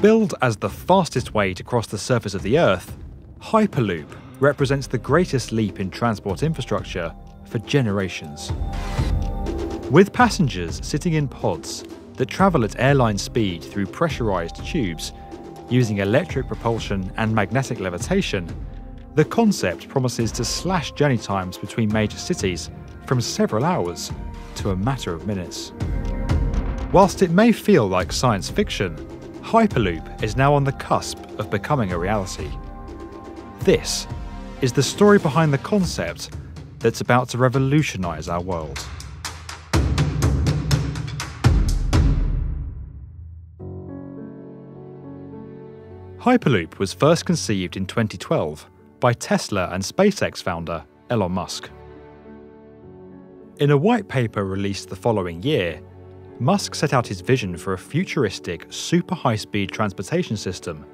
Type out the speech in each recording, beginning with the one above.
Billed as the fastest way to cross the surface of the Earth, Hyperloop represents the greatest leap in transport infrastructure for generations. With passengers sitting in pods that travel at airline speed through pressurized tubes, using electric propulsion and magnetic levitation, the concept promises to slash journey times between major cities from several hours to a matter of minutes. Whilst it may feel like science fiction, Hyperloop is now on the cusp of becoming a reality. This is the story behind the concept that's about to revolutionise our world. Hyperloop was first conceived in 2012 by Tesla and SpaceX founder Elon Musk. In a white paper released the following year, Musk set out his vision for a futuristic, super high speed transportation system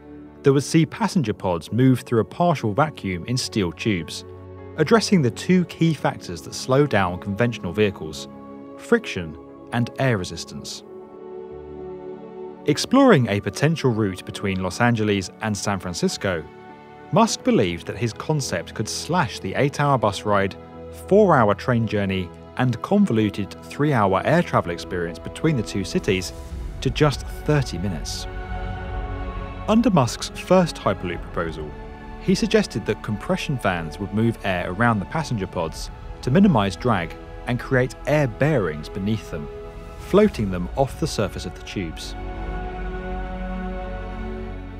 that would see passenger pods move through a partial vacuum in steel tubes, addressing the two key factors that slow down conventional vehicles friction and air resistance. Exploring a potential route between Los Angeles and San Francisco, Musk believed that his concept could slash the 8 hour bus ride, 4 hour train journey, and convoluted 3 hour air travel experience between the two cities to just 30 minutes. Under Musk's first Hyperloop proposal, he suggested that compression fans would move air around the passenger pods to minimise drag and create air bearings beneath them, floating them off the surface of the tubes.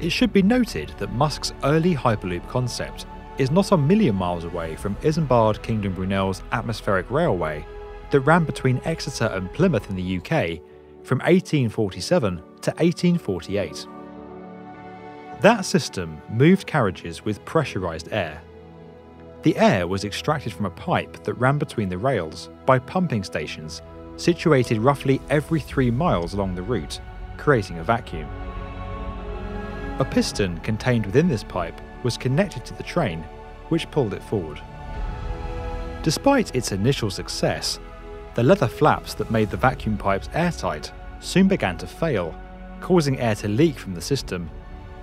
It should be noted that Musk's early Hyperloop concept is not a million miles away from Isambard Kingdom Brunel's atmospheric railway that ran between Exeter and Plymouth in the UK from 1847 to 1848. That system moved carriages with pressurised air. The air was extracted from a pipe that ran between the rails by pumping stations situated roughly every three miles along the route, creating a vacuum. A piston contained within this pipe was connected to the train, which pulled it forward. Despite its initial success, the leather flaps that made the vacuum pipes airtight soon began to fail, causing air to leak from the system,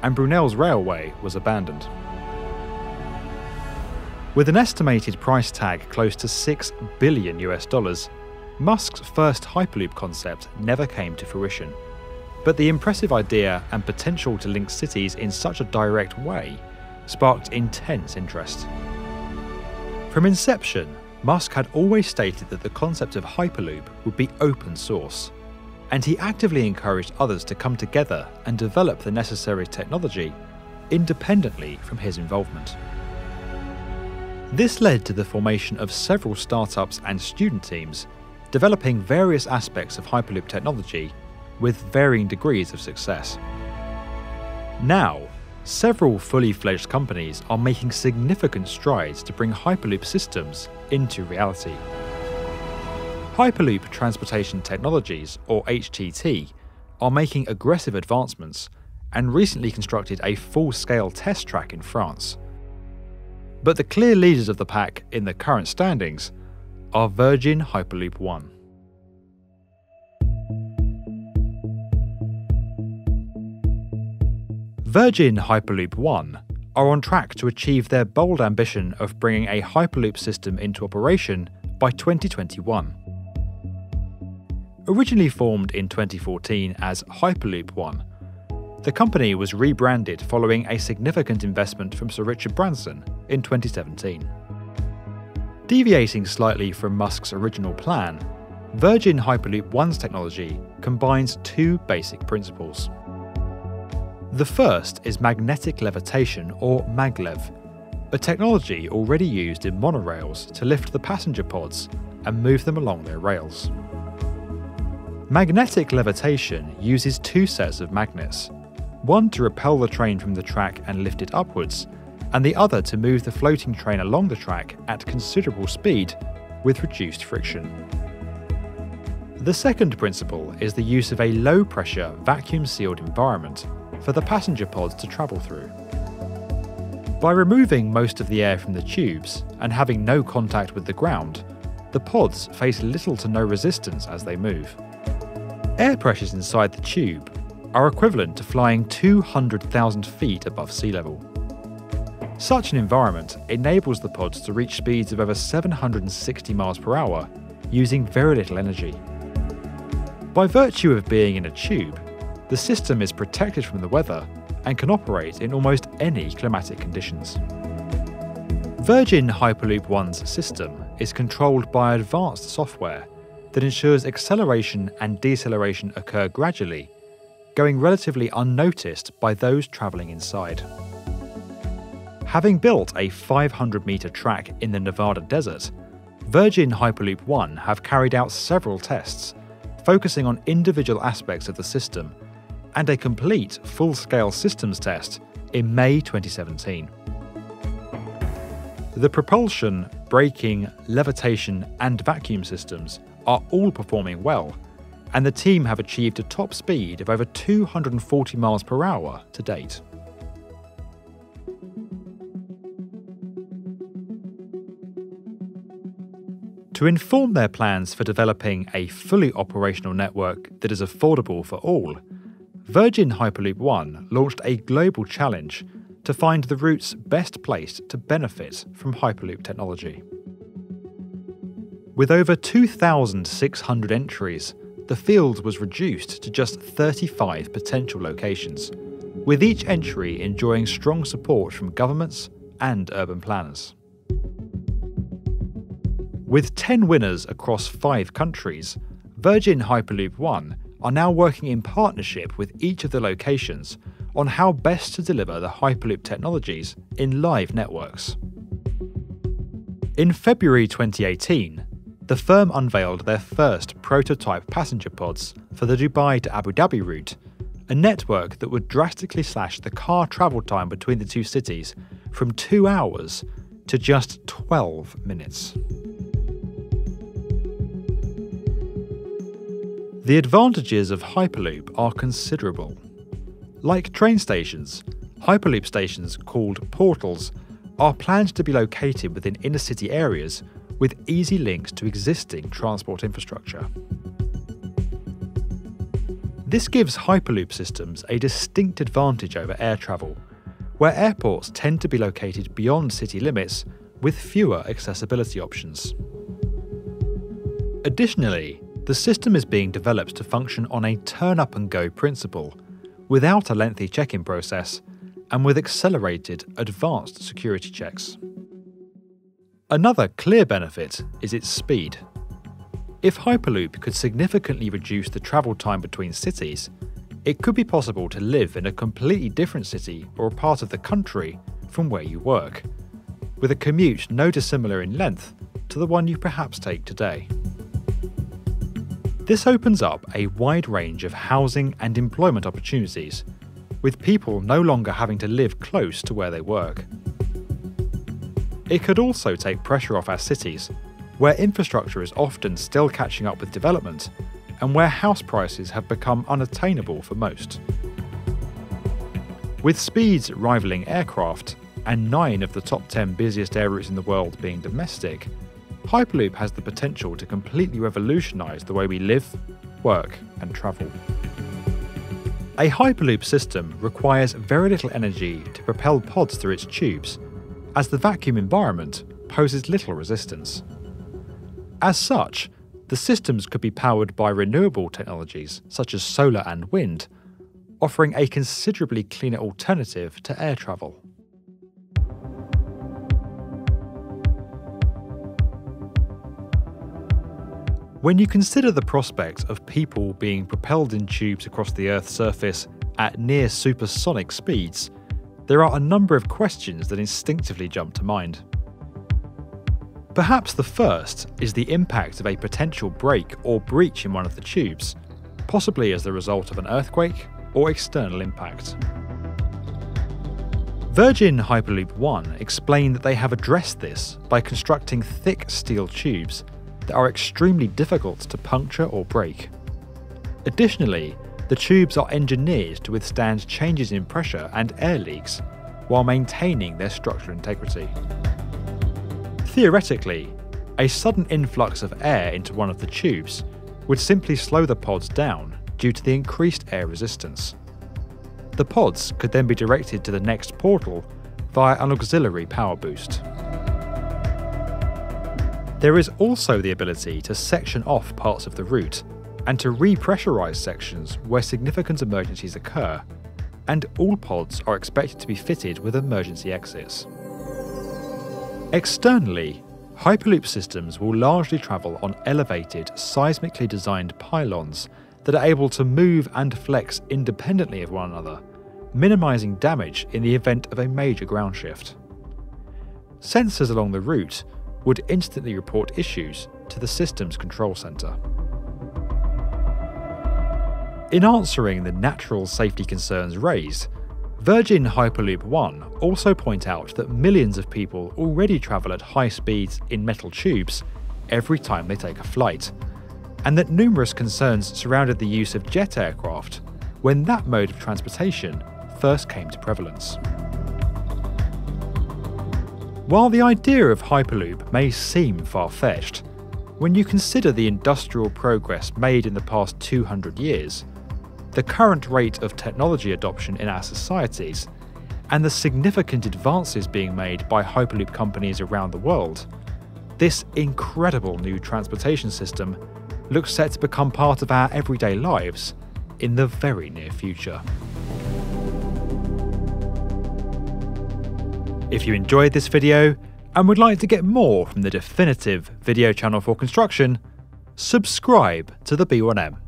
and Brunel's railway was abandoned. With an estimated price tag close to 6 billion US dollars, Musk's first Hyperloop concept never came to fruition. But the impressive idea and potential to link cities in such a direct way sparked intense interest. From inception, Musk had always stated that the concept of Hyperloop would be open source, and he actively encouraged others to come together and develop the necessary technology independently from his involvement. This led to the formation of several startups and student teams developing various aspects of Hyperloop technology with varying degrees of success. Now, several fully fledged companies are making significant strides to bring Hyperloop systems into reality. Hyperloop Transportation Technologies, or HTT, are making aggressive advancements and recently constructed a full scale test track in France. But the clear leaders of the pack in the current standings are Virgin Hyperloop One. Virgin Hyperloop One are on track to achieve their bold ambition of bringing a Hyperloop system into operation by 2021. Originally formed in 2014 as Hyperloop One, the company was rebranded following a significant investment from Sir Richard Branson in 2017. Deviating slightly from Musk's original plan, Virgin Hyperloop One's technology combines two basic principles. The first is magnetic levitation, or maglev, a technology already used in monorails to lift the passenger pods and move them along their rails. Magnetic levitation uses two sets of magnets, one to repel the train from the track and lift it upwards, and the other to move the floating train along the track at considerable speed with reduced friction. The second principle is the use of a low pressure, vacuum sealed environment for the passenger pods to travel through. By removing most of the air from the tubes and having no contact with the ground, the pods face little to no resistance as they move. Air pressures inside the tube, are equivalent to flying 200,000 feet above sea level. Such an environment enables the pods to reach speeds of over 760 miles per hour using very little energy. By virtue of being in a tube, the system is protected from the weather and can operate in almost any climatic conditions. Virgin Hyperloop One's system is controlled by advanced software that ensures acceleration and deceleration occur gradually, going relatively unnoticed by those travelling inside. Having built a 500 metre track in the Nevada desert, Virgin Hyperloop One have carried out several tests, focusing on individual aspects of the system, and a complete full scale systems test in May 2017. The propulsion, braking, levitation, and vacuum systems are all performing well, and the team have achieved a top speed of over 240 miles per hour to date. To inform their plans for developing a fully operational network that is affordable for all, Virgin Hyperloop One launched a global challenge to find the routes best placed to benefit from Hyperloop technology. With over 2,600 entries, the field was reduced to just 35 potential locations, with each entry enjoying strong support from governments and urban planners. With 10 winners across five countries, Virgin Hyperloop One are now working in partnership with each of the locations on how best to deliver the Hyperloop technologies in live networks. In February 2018, the firm unveiled their first prototype passenger pods for the Dubai to Abu Dhabi route, a network that would drastically slash the car travel time between the two cities from two hours to just 12 minutes. The advantages of Hyperloop are considerable. Like train stations, Hyperloop stations, called portals, are planned to be located within inner city areas with easy links to existing transport infrastructure. This gives Hyperloop systems a distinct advantage over air travel, where airports tend to be located beyond city limits with fewer accessibility options. Additionally, the system is being developed to function on a turn up and go principle, without a lengthy check in process, and with accelerated, advanced security checks. Another clear benefit is its speed. If Hyperloop could significantly reduce the travel time between cities, it could be possible to live in a completely different city or part of the country from where you work, with a commute no dissimilar in length to the one you perhaps take today. This opens up a wide range of housing and employment opportunities, with people no longer having to live close to where they work. It could also take pressure off our cities, where infrastructure is often still catching up with development and where house prices have become unattainable for most. With speeds rivaling aircraft, and nine of the top 10 busiest air routes in the world being domestic, Hyperloop has the potential to completely revolutionise the way we live, work, and travel. A Hyperloop system requires very little energy to propel pods through its tubes, as the vacuum environment poses little resistance. As such, the systems could be powered by renewable technologies such as solar and wind, offering a considerably cleaner alternative to air travel. When you consider the prospect of people being propelled in tubes across the Earth's surface at near supersonic speeds, there are a number of questions that instinctively jump to mind. Perhaps the first is the impact of a potential break or breach in one of the tubes, possibly as the result of an earthquake or external impact. Virgin Hyperloop One explained that they have addressed this by constructing thick steel tubes that are extremely difficult to puncture or break. Additionally, the tubes are engineered to withstand changes in pressure and air leaks while maintaining their structural integrity. Theoretically, a sudden influx of air into one of the tubes would simply slow the pods down due to the increased air resistance. The pods could then be directed to the next portal via an auxiliary power boost. There is also the ability to section off parts of the route and to repressurize sections where significant emergencies occur, and all pods are expected to be fitted with emergency exits. Externally, Hyperloop systems will largely travel on elevated, seismically designed pylons that are able to move and flex independently of one another, minimizing damage in the event of a major ground shift. Sensors along the route would instantly report issues to the system's control center. In answering the natural safety concerns raised, Virgin Hyperloop One also point out that millions of people already travel at high speeds in metal tubes every time they take a flight, and that numerous concerns surrounded the use of jet aircraft when that mode of transportation first came to prevalence. While the idea of Hyperloop may seem far fetched, when you consider the industrial progress made in the past 200 years, the current rate of technology adoption in our societies, and the significant advances being made by Hyperloop companies around the world, this incredible new transportation system looks set to become part of our everyday lives in the very near future. If you enjoyed this video and would like to get more from the definitive video channel for construction, subscribe to the B1M.